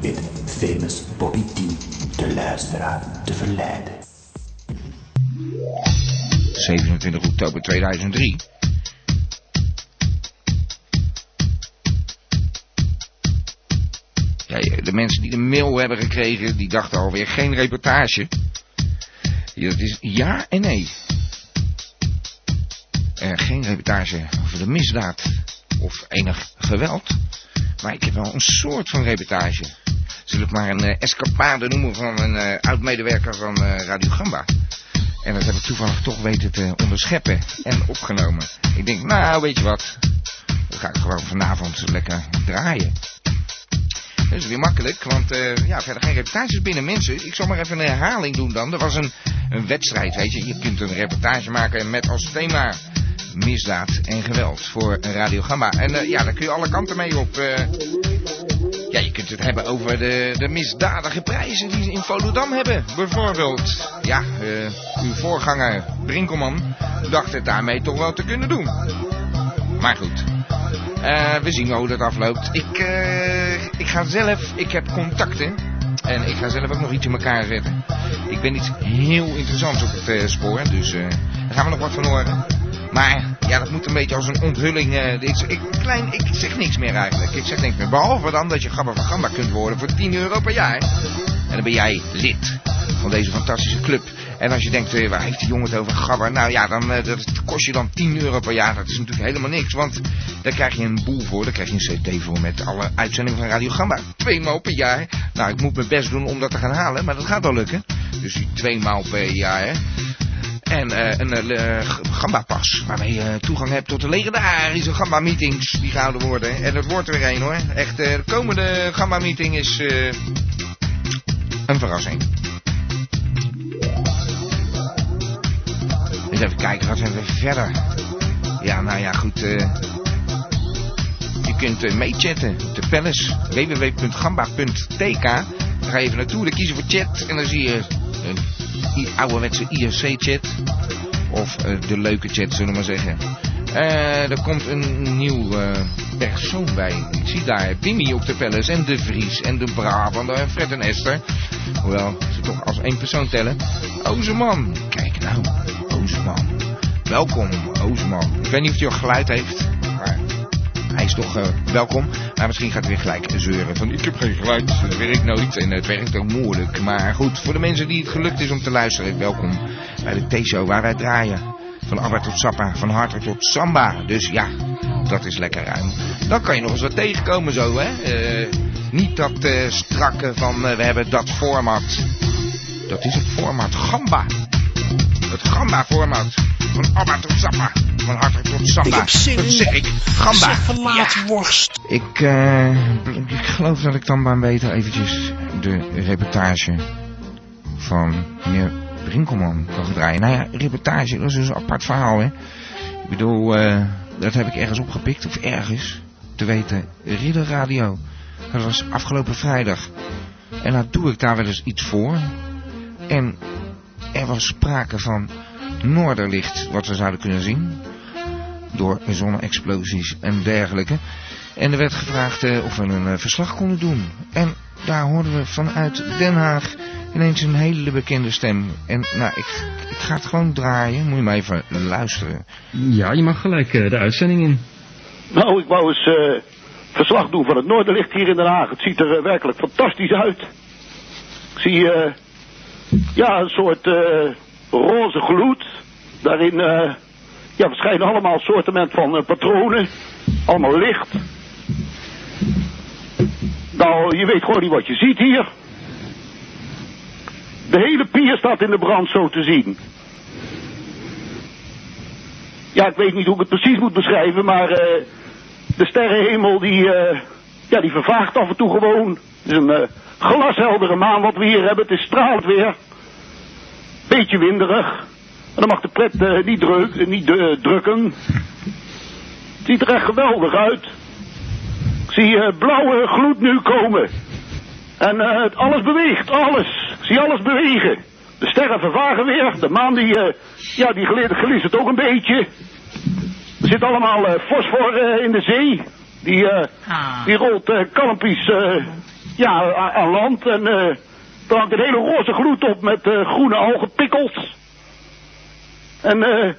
weet famous Bobby T de luisteraar te verleiden. 27 oktober 2003. Ja, de mensen die de mail hebben gekregen, die dachten alweer geen reportage. Ja, is ja en nee. Geen reportage over de misdaad of enig geweld. Maar ik heb wel een soort van reportage. Zullen ik maar een uh, escapade noemen van een uh, oud-medewerker van Radio Gamba. En dat heb ik toevallig toch weten te onderscheppen en opgenomen. Ik denk, nou, weet je wat. Dan ga ik gewoon vanavond lekker draaien. Dat is weer makkelijk, want uh, ja, verder geen reportages binnen mensen. Ik zal maar even een herhaling doen dan. Er was een, een wedstrijd, weet je. Je kunt een reportage maken met als thema misdaad en geweld voor Radio Gamma. En ja, daar kun je alle kanten mee op. ja, je kunt het hebben over de, de misdadige prijzen die ze in Volendam hebben. Bijvoorbeeld, ja, uh, uw voorganger Brinkelman dacht het daarmee toch wel te kunnen doen. Maar goed, uh, we zien hoe dat afloopt. Ik, uh, ik ga zelf, ik heb contacten. En ik ga zelf ook nog iets in elkaar zetten. Ik ben iets heel interessants op het spoor, dus daar gaan we nog wat van horen. Maar ja, dat moet een beetje als een onthulling. Uh, ik, ik, klein, ik zeg niks meer eigenlijk. Ik zeg niks meer. Behalve dan dat je Gabba van Gamba kunt worden voor 10 euro per jaar. En dan ben jij lid van deze fantastische club. En als je denkt, uh, waar heeft die jongen het over Gabba? Nou ja, dan, uh, dat kost je dan 10 euro per jaar. Dat is natuurlijk helemaal niks. Want daar krijg je een boel voor. Daar krijg je een cd voor met alle uitzendingen van Radio Gamba. Twee maal per jaar. Nou, ik moet mijn best doen om dat te gaan halen. Maar dat gaat wel lukken. Dus die twee maal per jaar, hè. En uh, een uh, Gamba-pas, waarmee je toegang hebt tot de legendarische Gamba-meetings die gehouden worden. En dat wordt er weer een hoor. Echt, de komende Gamba-meeting is een verrassing. Eens even kijken, wat hebben we verder? Ja, nou ja, goed. je kunt meechatten op de palace www.gamba.tk. Daar ga je even naartoe, dan kiezen voor chat en dan zie je een ouderwetse IRC-chat. Of uh, de leuke chat, zullen we maar zeggen. Uh, er komt een nieuw uh, persoon bij. Ik zie daar Wimmy op de Palace en De Vries en De Brabant en Fred en Esther. Hoewel ze toch als één persoon tellen. Ozeman. Kijk nou, Ozeman. Welkom, Ozeman. Ik weet niet of hij al geluid heeft. Hij is toch uh, welkom. Maar misschien gaat hij weer gelijk zeuren van ik heb geen geluid, dat werkt nooit en het werkt ook moeilijk. Maar goed, voor de mensen die het gelukt is om te luisteren, welkom bij de T-show waar wij draaien. Van Abba tot Sappa, van Harter tot Samba. Dus ja, dat is lekker ruim. Dan kan je nog eens wat tegenkomen zo, hè. Uh, niet dat uh, strakke van we hebben dat format. Dat is het format Gamba. Het Gamba-format. Van Abba tot Sappa. Van Harter tot Samba. Ik heb zin dat zeg ik. Gamba. Zeg verlaat ja. worst. Ik, uh, ik geloof dat ik dan maar beter eventjes de reportage van meneer Brinkelman kan draaien. Nou ja, reportage, dat is dus een apart verhaal, hè. Ik bedoel, uh, dat heb ik ergens opgepikt, of ergens, te weten, Ridderradio. Dat was afgelopen vrijdag. En nou doe ik daar wel eens iets voor. En er was sprake van noorderlicht, wat we zouden kunnen zien. Door zonne-explosies en dergelijke. En er werd gevraagd uh, of we een uh, verslag konden doen. En daar hoorden we vanuit Den Haag ineens een hele bekende stem. En nou, ik, ik ga het gewoon draaien. Moet je maar even luisteren. Ja, je mag gelijk uh, de uitzending in. Nou, ik wou eens verslag doen van het Noorderlicht hier in Den Haag. Het ziet er werkelijk fantastisch uit. Ik zie ja, een soort roze gloed. Daarin ja, verschijnen allemaal soorten van patronen. Allemaal licht. Nou, je weet gewoon niet wat je ziet hier. De hele pier staat in de brand zo te zien. Ja, ik weet niet hoe ik het precies moet beschrijven, maar uh, de sterrenhemel die, uh, ja, die vervaagt af en toe gewoon. Het is een uh, glasheldere maan wat we hier hebben. Het is stralend weer. Beetje winderig. En dan mag de pret eh, niet, druk, niet eh, drukken. Het ziet er echt geweldig uit. Ik zie eh, blauwe gloed nu komen. En eh, het alles beweegt, alles. Ik zie alles bewegen. De sterren vervagen weer. De maan die, eh, ja, die glinstert ook een beetje. Er zit allemaal eh, fosfor eh, in de zee. Die, eh, Ah. die rolt eh kalmpies eh, ja, aan land. En eh er hangt een hele roze gloed op met eh, groene algenpikkels. En eh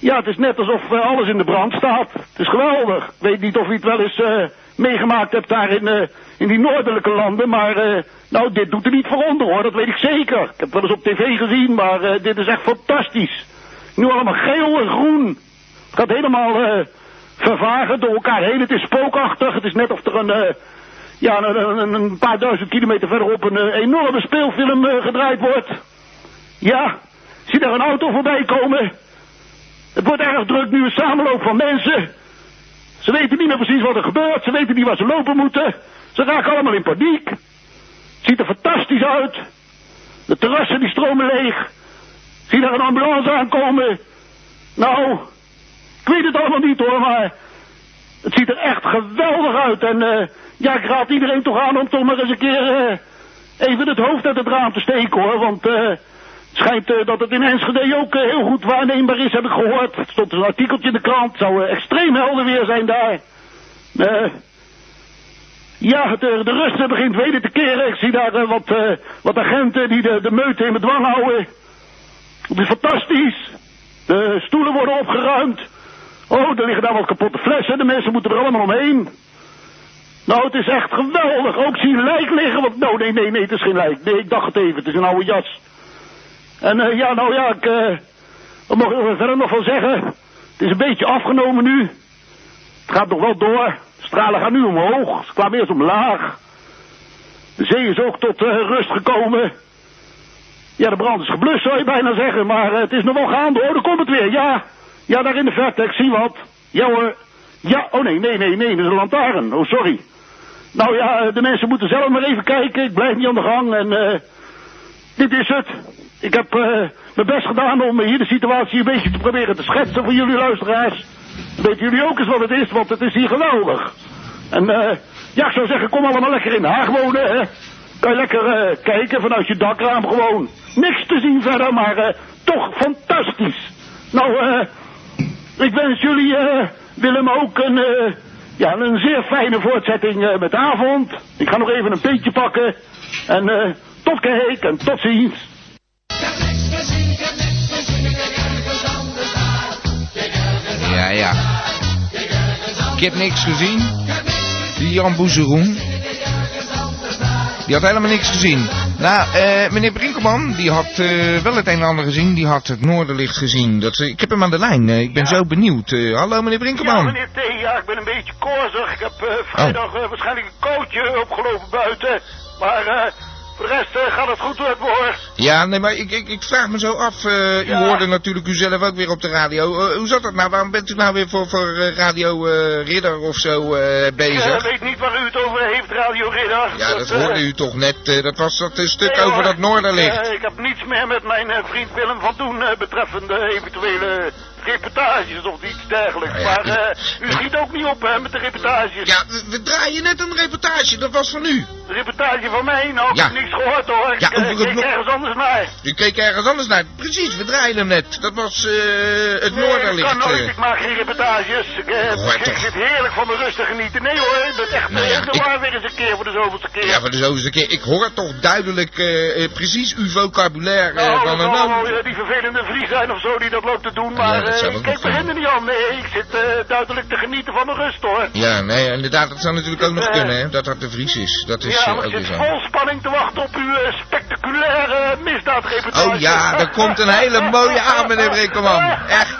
ja, het is net alsof eh, alles in de brand staat. Het is geweldig. Ik weet niet of je het wel eens eh, meegemaakt hebt daar in, eh, in die noordelijke landen. Maar nou, dit doet er niet voor onder hoor, dat weet ik zeker. Ik heb het wel eens op tv gezien, maar dit is echt fantastisch. Nu allemaal geel en groen. Het gaat helemaal vervagen door elkaar heen. Het is spookachtig. Het is net of er een, ja, een, een, paar duizend kilometer verderop een enorme speelfilm gedraaid wordt. Ja, zie daar een auto voorbij komen. Het wordt erg druk nu, een samenloop van mensen. Ze weten niet meer precies wat er gebeurt. Ze weten niet waar ze lopen moeten. Ze raken allemaal in paniek. Het ziet er fantastisch uit. De terrassen die stromen leeg. Zie daar een ambulance aankomen. Nou, ik weet het allemaal niet hoor, maar het ziet er echt geweldig uit. En eh, ja, ik raad iedereen toch aan om toch maar eens een keer eh, even het hoofd uit het raam te steken hoor. Want eh, schijnt eh, dat het in Enschede ook eh, heel goed waarneembaar is, heb ik gehoord. Er stond een artikeltje in de krant. Het zou eh, extreem helder weer zijn daar. Ja, eh, de rust begint weder te keren. Ik zie daar wat, wat agenten die de, de meute in bedwang houden. Het is fantastisch. De stoelen worden opgeruimd. Oh, er liggen daar wat kapotte flessen. De mensen moeten er allemaal omheen. Nou, het is echt geweldig. Ook zie lijk liggen. Want, nou, nee, nee, nee, het is geen lijk. Nee, ik dacht het even. Het is een oude jas. En eh, ja, nou ja, ik... eh wat mag ik er verder nog van zeggen? Het is een beetje afgenomen nu. Het gaat nog wel door. Stralen gaan nu omhoog. Ze kwamen eerst omlaag. De zee is ook tot eh, rust gekomen. Ja, de brand is geblust, zou je bijna zeggen. Maar het is nog wel gaande hoor. Dan komt het weer. Ja, ja, daar in de verte. Ik zie wat. Ja hoor. Ja, oh nee, nee, nee, nee. Dat is een lantaarn. Oh, sorry. Nou ja, de mensen moeten zelf maar even kijken. Ik blijf niet aan de gang. En dit is het. Ik heb eh, mijn best gedaan om hier de situatie een beetje te proberen te schetsen voor jullie luisteraars. Weten jullie ook eens wat het is, want het is hier geweldig. En eh, ja, ik zou zeggen, kom allemaal lekker in Haag wonen, hè. Kan je lekker eh, kijken vanuit je dakraam gewoon. Niks te zien verder, maar toch fantastisch. Nou, ik wens jullie, Willem, ook een, ja, een zeer fijne voortzetting met avond. Ik ga nog even een peetje pakken. En tot kijk en tot ziens. Ja, ja. Ik heb niks gezien. Die Jan Boezeroen. Die had helemaal niks gezien. Nou, eh, meneer Brinkelman, die had eh, wel het een en ander gezien. Die had het Noorderlicht gezien. Dat, ik heb hem aan de lijn. eh, ik ben zo benieuwd. Hallo, meneer Ja, Brinkelman. meneer T, ja, ik ben een beetje korzig. Ik heb eh, vrijdag waarschijnlijk een kootje opgelopen buiten. Maar voor de rest eh, gaat het goed met me hoor. Ja, nee, maar ik, ik, ik vraag me zo af. eh, u Ja. hoorde natuurlijk u zelf ook weer op de radio. Eh, hoe zat dat nou? Waarom bent u nou weer voor, voor eh, Radio eh, Ridder of zo eh, Ik bezig? eh, weet niet waar u het over heeft, Radio Ridder. Ja, dat eh, hoorde u toch net. eh, dat was dat eh, stuk nee, over dat Noorderlicht. Eh, ik heb niets meer met mijn eh, vriend Willem van doen eh, betreffende eventuele reportages of iets dergelijks. Nou ja, maar ik- eh, u schiet ook niet op hè, met de reportages. Ja, we draaien net een reportage. Dat was van u. De reportage van mij, nou, ik Ja. heb niks gehoord hoor. Ik Ja, eh, over het keek ergens anders naar. U keek ergens anders naar. Precies, we draaien hem net. Dat was eh, het Nee, Noorderlicht. ik kan nooit, eh. ik maak geen reportages. Ik, ik toch. zit heerlijk van mijn rust te genieten. Nee hoor, ik ben echt Nou ja, de ik- waar weer eens een keer voor de zoveelste keer. Ja, voor de zoveelste keer. Ik hoor toch duidelijk precies uw vocabulaire. nou, dat van een weer die vervelende Fries zijn of zo die dat loopt te doen. Maar dat ik kijk nog begin er niet aan. Nee, ik zit duidelijk te genieten van mijn rust hoor. Ja, nee, inderdaad, dat zou natuurlijk ook nog Eh. kunnen, hè. Dat dat de Vries is. Dat is ja, eh, ik zit vol spanning te wachten op uw eh, spectaculaire misdaadreportage. Oh ja, er komt een hele mooie aan, meneer Brinkelman. Echt.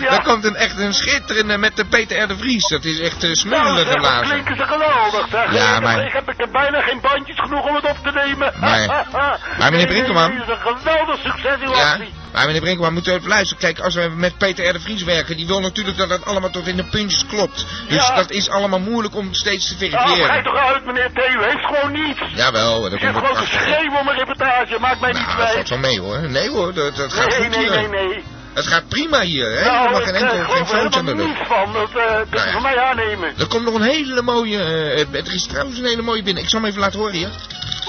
Ja. Er komt een, echt een schitterende met de Peter R. de Vries. Dat is echt uh, Nou, smullen geblazen. klinken ze geweldig, zeg. Ja, maar- heb, ik, heb, ik heb bijna geen bandjes genoeg om het op te nemen. Maar- maar meneer Nee, Brinkelman- Het is een geweldig succes, uw Ja, actie. Maar meneer Brinkman, moet u even luisteren. Kijk, als we met Peter R. de Vries werken, die wil natuurlijk dat het allemaal tot in de puntjes klopt. Dus Ja. dat is allemaal moeilijk om steeds te verifiëren. kijk toch uit, meneer Theo. U heeft gewoon niets. Jawel, dat komt gewoon te schreeuwen om een reportage. Maakt mij niet Nou, dat kwijt. wel mee hoor. Nee hoor, dat, dat gaat Nee, goed nee, hier. nee, nee. Het gaat prima hier, hè? Nou, mag geen eh, enkel geen geloof er aan de lucht. niets van. Dat eh kunt Nou ja. van mij aannemen. Er komt nog een hele mooie, eh, er is trouwens een hele mooie binnen. Ik zal hem even laten horen hier.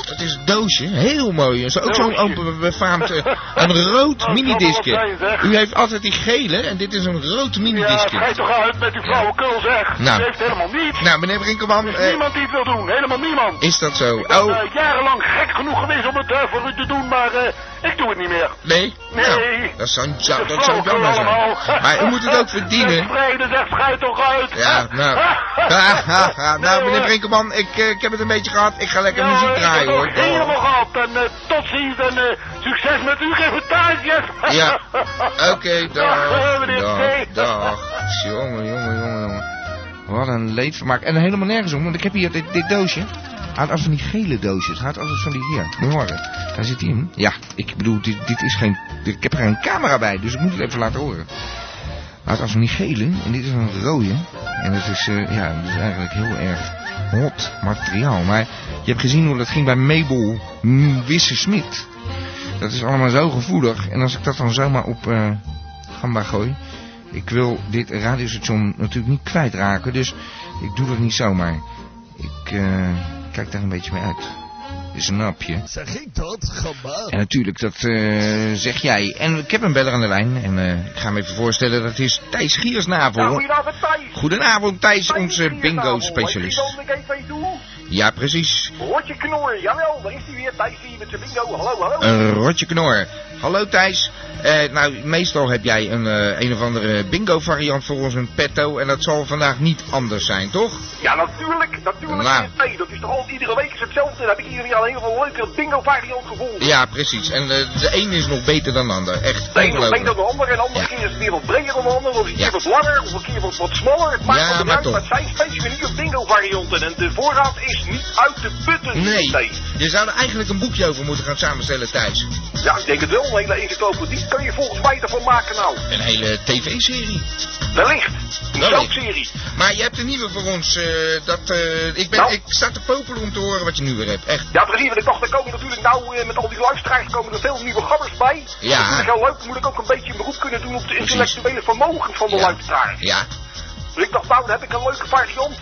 Het is een doosje, heel mooi. Zo, ook zo'n befaamd, eh, een rood minidiscje. dat. U heeft altijd die gele en dit is een rood Ja, minidisje. schijt toch uit met uw flauwekul, zeg. Nou. Heeft helemaal niets. Nou, meneer Brinkelman, eh, Niemand die het wil doen. Helemaal niemand. is dat zo? Ik ben Oh, eh, jarenlang gek genoeg geweest om het eh, voor u te doen, maar ik doe het niet meer. nee? Nee. Nou, dat zou, dat zou jammer zijn. Maar u moet het ook verdienen. vrede, zeg schijt toch uit. Ja, nou. Nou, meneer Brinkelman, ik, ik heb het een beetje gehad. Ik ga lekker Ja, muziek draaien, hoor. het helemaal gehad. En eh, tot ziens en eh, succes met uw reportages. Ja, oké, Dag, dag, eh, meneer dag. Jongen, jongen, jongen, jongen. Wat een leedvermaak. En helemaal nergens om, want ik heb hier dit, dit doosje. Had als van die gele doosjes. Hij had als van die hier. Moet horen. Daar zit hij in. Ja, ik bedoel, dit, dit is geen... Ik heb er geen camera bij, dus ik moet het even laten horen. Had als van die gele en dit is een rode. En het is, eh, ja, het is eigenlijk heel erg hot materiaal. Maar je hebt gezien hoe dat ging bij Mabel Wisse-Smit. Dat is allemaal zo gevoelig. En als ik dat dan zomaar op eh Gamba gooi. Ik wil dit radiostation natuurlijk niet kwijtraken. Dus ik doe dat niet zomaar. Ik eh, kijk daar een beetje mee uit. Is een napje. Zeg ik dat? Gamba. En natuurlijk, dat eh, zeg jij. En ik heb een beller aan de lijn. En eh, ik ga me even voorstellen, dat is Thijs Giersnavel. Ja, goedenavond Thijs. Goedenavond Thijs, Thijs onze bingo-specialist. Je? Ja, precies. Rotje knor, jawel, daar is hij weer. Thijs hier met zijn bingo. Hallo, hallo. Een rotje knor. Hallo Thijs. Eh, nou, meestal heb jij een, eh, een of andere bingo variant voor ons in petto. En dat zal vandaag niet anders zijn, toch? Ja, natuurlijk, natuurlijk. Nou. Nee, dat is toch al iedere week is hetzelfde. Dan heb ik hier al een een leuke bingo variant gevonden. Ja, precies. En eh, de een is nog beter dan de ander. Echt De ene is beter dan de ander en de andere Ja. keer is het weer wat breder dan de ander, of een keer Ja. wat langer, of een keer wat, wat smaller. Het maakt Ja, maar toch. het zijn specifieke bingo varianten en de voorraad is niet uit te putten. Nee, je zou er eigenlijk een boekje over moeten gaan samenstellen, Thijs. Ja, ik denk het wel. Hele encyclopedie kun je volgens mij ervan maken nou. Een hele tv-serie. Wellicht. Een soapserie. Maar je hebt een nieuwe voor ons. eh, dat, eh, ik, ben, Nou. ik sta te popelen om te horen wat je nu weer hebt. Echt. Ja, precies. Want ik dacht, er komen natuurlijk nou eh, met al die luisteraars komen er veel nieuwe gabbers bij. Ja. Dat ik heel leuk. Moet ik ook een beetje een beroep kunnen doen op de intellectuele vermogen van de Ja. luisteraars. Ja. Dus ik dacht, nou, dan heb ik een leuke variant.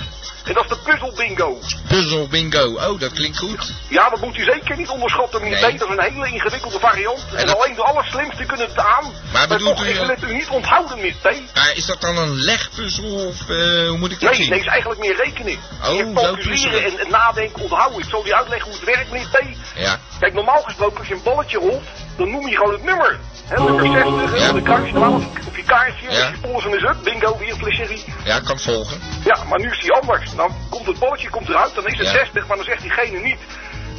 En dat is de puzzel bingo. Puzzel bingo. Oh, dat klinkt goed. Ja, dat moet u zeker niet onderschatten, meneer Nee. Dat is een hele ingewikkelde variant. En, dat- alleen de allerslimste kunnen het aan. Maar bedoelt toch, u, ik wil het u niet onthouden, meneer T. Maar is dat dan een legpuzzel of eh, hoe moet ik dat Nee, zien? nee, is eigenlijk meer rekenen. Oh, je calculeren en nadenken, onthouden. Ik zal u uitleggen hoe het werkt, meneer T. Ja. Kijk, normaal gesproken, als je een balletje rolt, dan noem je gewoon het nummer. Hè, nummer 60, Ja. en dan kruis je dan aan op, je kaartje. Ja. Je polsen is up, bingo, weer flesserie. Ja, kan het volgen. Ja, maar nu is die anders. Dan komt het balletje komt eruit, dan is het Ja. 60, maar dan zegt diegene niet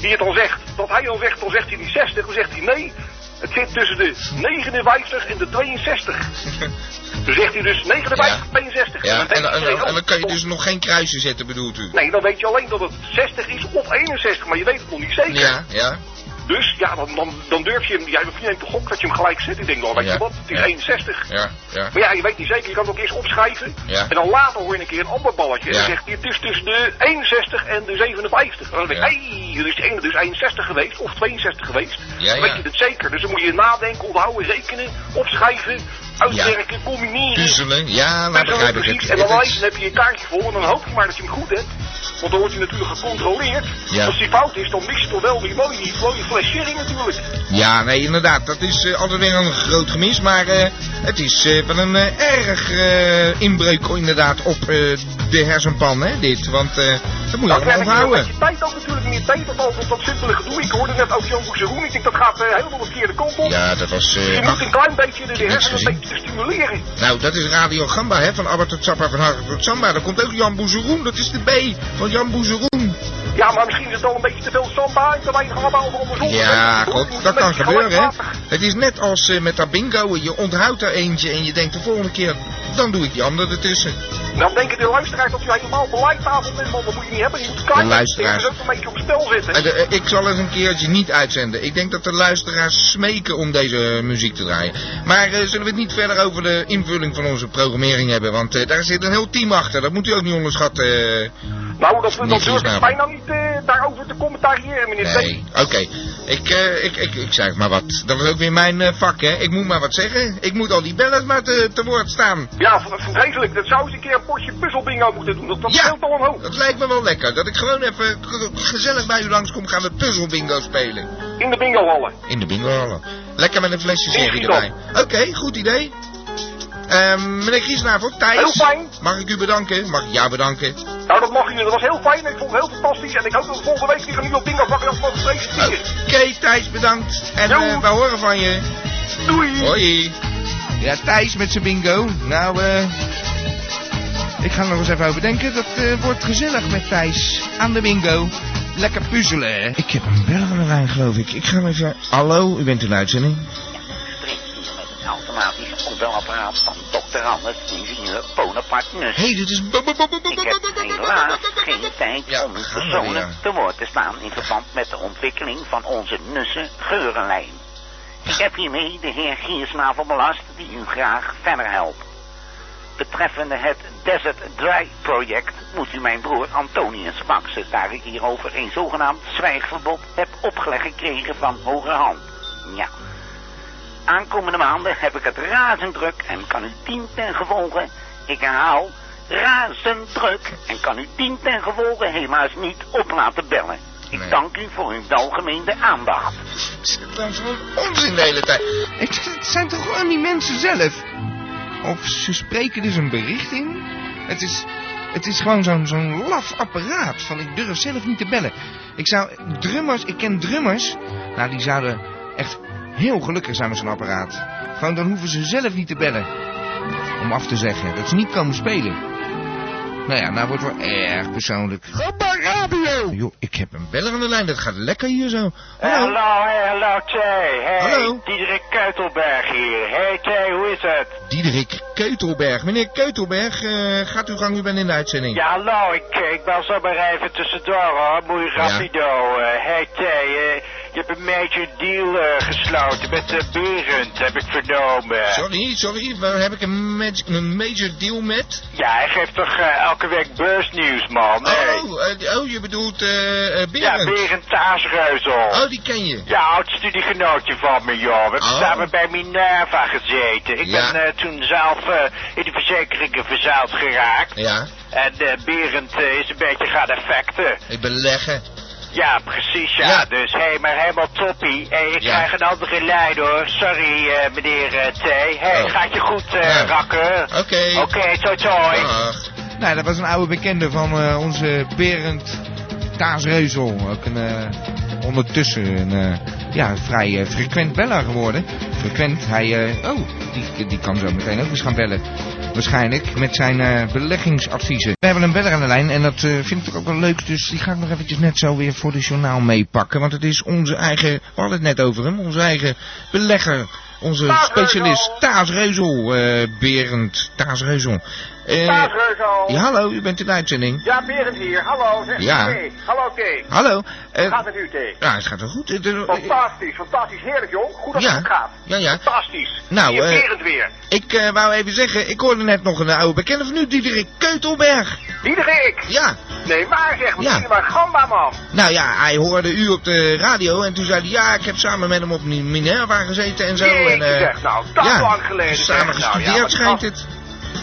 die het dan zegt. Dat hij dan zegt, dan zegt hij die 60, dan zegt hij nee. Het zit tussen de 59 en de 62. Dan zegt hij dus 59, Ja. 62. Ja, dan en, denkt en, en, oh, dan kan je dus nog geen kruisen zetten, bedoelt u? Nee, dan weet je alleen dat het 60 is of 61, maar je weet het nog niet zeker. Ja, ja. Dus ja, dan, dan, dan durf je hem, jij neemt de gok dat je hem gelijk zet. Ik denk, nou weet Ja. je wat, het is Ja. 61. Ja, ja. Maar ja, je weet niet zeker, je kan het ook eerst opschrijven. En dan later hoor je een keer een ander balletje. En dan zegt hij, het is tussen de 61 en de 57. En dan denk ik, hé, hey, ene dus 61 geweest, of 62 geweest. Dan weet je het zeker. Dus dan moet je nadenken, onthouden, rekenen, opschrijven, uitwerken, combineren. Puzzelen, ja, nou begrijp ik het. En dan, dan heb je je kaartje vol en dan hoop je maar dat je hem goed hebt. Want dan wordt hij natuurlijk gecontroleerd. Ja. Als die fout is, dan mis je toch wel die mooie, mooie fles sherry natuurlijk. Ja, nee, inderdaad. Dat is eh, altijd weer een groot gemis. Maar eh, het is eh, wel een erg inbreuk inderdaad op de hersenpan, hè, dit. Want dat moet je Dat allemaal een onthouden. beetje tijd ook natuurlijk meer tijd op dat simpele gedoe. Ik hoorde net ook Jan Boezeroen. Ik denk dat gaat helemaal de verkeerde kant op. Ja, dat was... je moet een klein beetje de, hersenen een nou, dat is Radio Gamba, hè, van Abba tot van Harry tot Samba. Daar komt ook Jan Boezeroen, dat is de B van Jan Boezeroen. Ja, maar misschien is het al een beetje te veel samba. Ik kan even allemaal over onderzoeken. Ja, Goed, dat kan gebeuren, hè. Het is net als eh, met dat bingo. Je onthoudt er eentje en je denkt de volgende keer, dan doe ik die andere ertussen. Dan denken de luisteraars dat u helemaal de lijntafel bent, man. Dat moet je niet hebben. Je moet kijken. luisteraars. Je moet ook een beetje op spel zitten. En de- eh, ik zal het een keertje niet uitzenden. Ik denk dat de luisteraars smeken om deze muziek te draaien. Maar eh, zullen we het niet verder over de invulling van onze programmering hebben? Want eh, daar zit een heel team achter. Dat moet u ook niet onderschatten. Nou, dat, Niet dat durf ik bijna niet eh, daarover te commentariëren, meneer Nee, oké. Ik, eh, ik, ik, ik zeg maar wat. Dat is ook weer mijn eh, vak, hè. Ik moet maar wat zeggen. Ik moet al die bellers maar te, te woord staan. Ja, vreselijk. Dat zou eens een keer een potje puzzelbingo moeten doen. Dat, dat Ja. scheelt al een hoop. Dat lijkt me wel lekker. Dat ik gewoon even gezellig bij u langskom. Gaan we puzzelbingo spelen. In de bingohallen. In de bingohallen. Lekker met een flesje sherry erbij. Oké, goed idee. Ehm meneer Griesnavel, Thijs. Heel fijn. Mag ik u bedanken? Mag ik jou bedanken? Nou, dat mag u. Dat was heel fijn. Ik vond het heel fantastisch. En ik hoop dat we volgende week weer een nieuwe bingo vakdag mogen presenteren. Oké, Thijs, bedankt. En eh, we horen van je. Doei. Hoi. Ja, Thijs met zijn bingo. Nou, eh... ik ga er nog eens even over denken. Dat eh, wordt gezellig met Thijs aan de bingo. Lekker puzzelen, hè? Ik heb een beller aan de lijn, geloof ik. Ik ga hem even... Hallo, u bent in de uitzending. Opbelapparaat van Dr. Anders, ingenieur Bonaparte Nus. Hé, hey, dit is... Ik heb helaas geen tijd Ja, om u gaan we persoonlijk weer. te woord te staan in verband met de ontwikkeling van onze Nussen geurenlijn. Ik heb hiermee de heer Giersnavel belast die u graag verder helpt. Betreffende het Desert Dry project moet u mijn broer Antonius faxen, daar ik hierover een zogenaamd zwijgverbod heb opgelegd gekregen van hoge hand. Ja. Aankomende maanden heb ik het razend druk en kan u dien ten gevolge, ik herhaal, razend druk en kan u dien ten gevolge helaas niet op laten bellen. Ik Nee. dank u voor uw welgemeende aandacht. Dat is gewoon onzin de hele tijd. Het, het zijn toch gewoon die mensen zelf? Of ze spreken dus een bericht in. Het is, het is gewoon zo'n zo'n laf apparaat van ik durf zelf niet te bellen. Ik zou, drummers, ik ken drummers. Nou, die zouden echt heel gelukkig zijn met zo'n apparaat. Gewoon dan hoeven ze zelf niet te bellen. Om af te zeggen dat ze niet komen spelen. Nou ja, nou wordt wel erg persoonlijk. radio! Joh, ik heb een beller aan de lijn, dat gaat lekker hier zo. Hallo? Hallo, hey, hallo, Thee. Hey, Hallo. Diederik Keutelberg hier. Hey, Thee, hoe is het? Diederik Keutelberg. Meneer Keutelberg, eh, gaat uw gang, u bent in de uitzending. Ja, hallo, ik, eh, ik bel zo maar even tussendoor hoor, muy rapido. Eh, hey, eh, je hebt een major deal eh, gesloten met Berend, heb ik vernomen. Sorry, sorry, waar heb ik een, een major deal met? Ja, hij geeft toch eh, elke week beursnieuws, man. Hey. Oh, eh, oh, je bedoelt eh, Ja, Berend. Berend Taasreuzel. Oh, die ken je. Ja, oud studiegenootje van me, joh. We hebben Oh. samen bij Minerva gezeten. Ik Ja. ben toen zelf in de verzekeringen verzeild geraakt. Ja, En Berend is een beetje gaan effecten. ik beleggen. Ja, precies, ja. Ja. Dus, hé, hey, maar helemaal toppie. Hey, ik Ja. krijg een andere lijn, hoor. Sorry, eh, meneer eh, T. Hey, Oh. gaat je goed, eh, Ja. rakken? Oké. Oké, toi toi. Dag. Nou, dat was een oude bekende van eh, onze Berend Taasreuzel. Ook een, eh, ondertussen een eh, ja, vrij eh, frequent beller geworden. Frequent, hij, eh, oh, die, die kan zo meteen ook eens gaan bellen. Waarschijnlijk, met zijn eh, beleggingsadviezen. We hebben een beller aan de lijn en dat eh, vind ik ook wel leuk. Dus die ga ik nog eventjes net zo weer voor de journaal meepakken. Want het is onze eigen, we hadden het net over hem, onze eigen belegger. Onze Taas specialist Reuzel. Taas Reuzel, eh, Berend Taas Reuzel. Eh, Taasreuzel. ja, hallo, u bent in de uitzending. Ja, Berend hier. Hallo, zeg Ja. Hallo, T. Hallo. Hoe gaat het u, T? ja, het gaat wel goed. Fantastisch, fantastisch. Heerlijk, jong. Goed dat Ja. het gaat. ja, ja. Fantastisch. Nou, Hier, eh, Berend weer. Ik wou even zeggen, ik hoorde net nog een oude bekende van u, Diederik Keutelberg. Diederik. Ja, Nee, maar zeg, wat Ja. maar gamba, man. nou ja, hij hoorde u op de radio en toen zei hij, ja, ik heb samen met hem op Mi- Minerva gezeten en zo. Jeetje, en, eh, zeg, nou, dat ja, lang geleden, samen zeg. Nou, gestudeerd ja, maar schijnt het.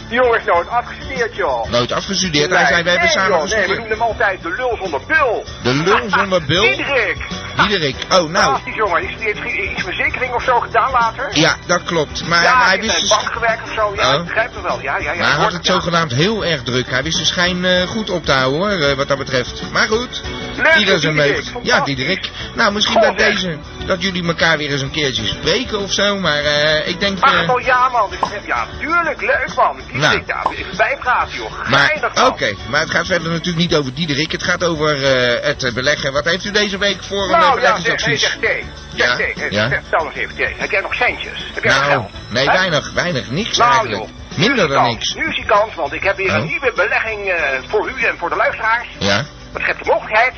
Die jongen is nooit afgestudeerd, joh. Nooit afgestudeerd, hij zei, we hebben nee, samen joh, Nee, we gestudeerd. noemen hem altijd de lul zonder bil. De lul zonder bil? Diederik. Diederik. Oh, nou. Fantastisch, jongen. Is die heeft iets verzekering of zo gedaan later? Ja, dat klopt. Maar ja, hij wist dus... bank gewerkt of zo. Ja, Oh. ik begrijp het wel. Ja, ja, ja. Maar hij had het ja. zogenaamd heel erg druk. Hij wist de schijn eh, goed op te houden hoor, eh, wat dat betreft. Maar goed, Leuk, ieder zijn meuk. Ja. Diederik. Nou, misschien Goh, zeg. deze, dat jullie elkaar weer eens een keertje spreken of zo. Maar eh, ik denk... Ach, wel ja, man. Ik ja, tuurlijk. Leuk, man. Die Nou. zit daar. Bijpraten, joh. maar, oké, maar het gaat verder natuurlijk niet over Diederik. Het gaat over het beleggen. Wat heeft u deze week voor Nou, ja, zeg, hey, beleggingsadvies? zeg, Thee. Zeg, Ja, Thee. Ja. zeg, Stel eens even, Thee. Heb jij nog centjes? Heb jij nog nou, geld? nee, weinig, weinig. Niks Nou, eigenlijk. joh. Minder dan niks. Nu is die kans, want ik heb weer Oh. een nieuwe belegging eh, voor u en voor de luisteraars. Ja, Dat betreft de mogelijkheid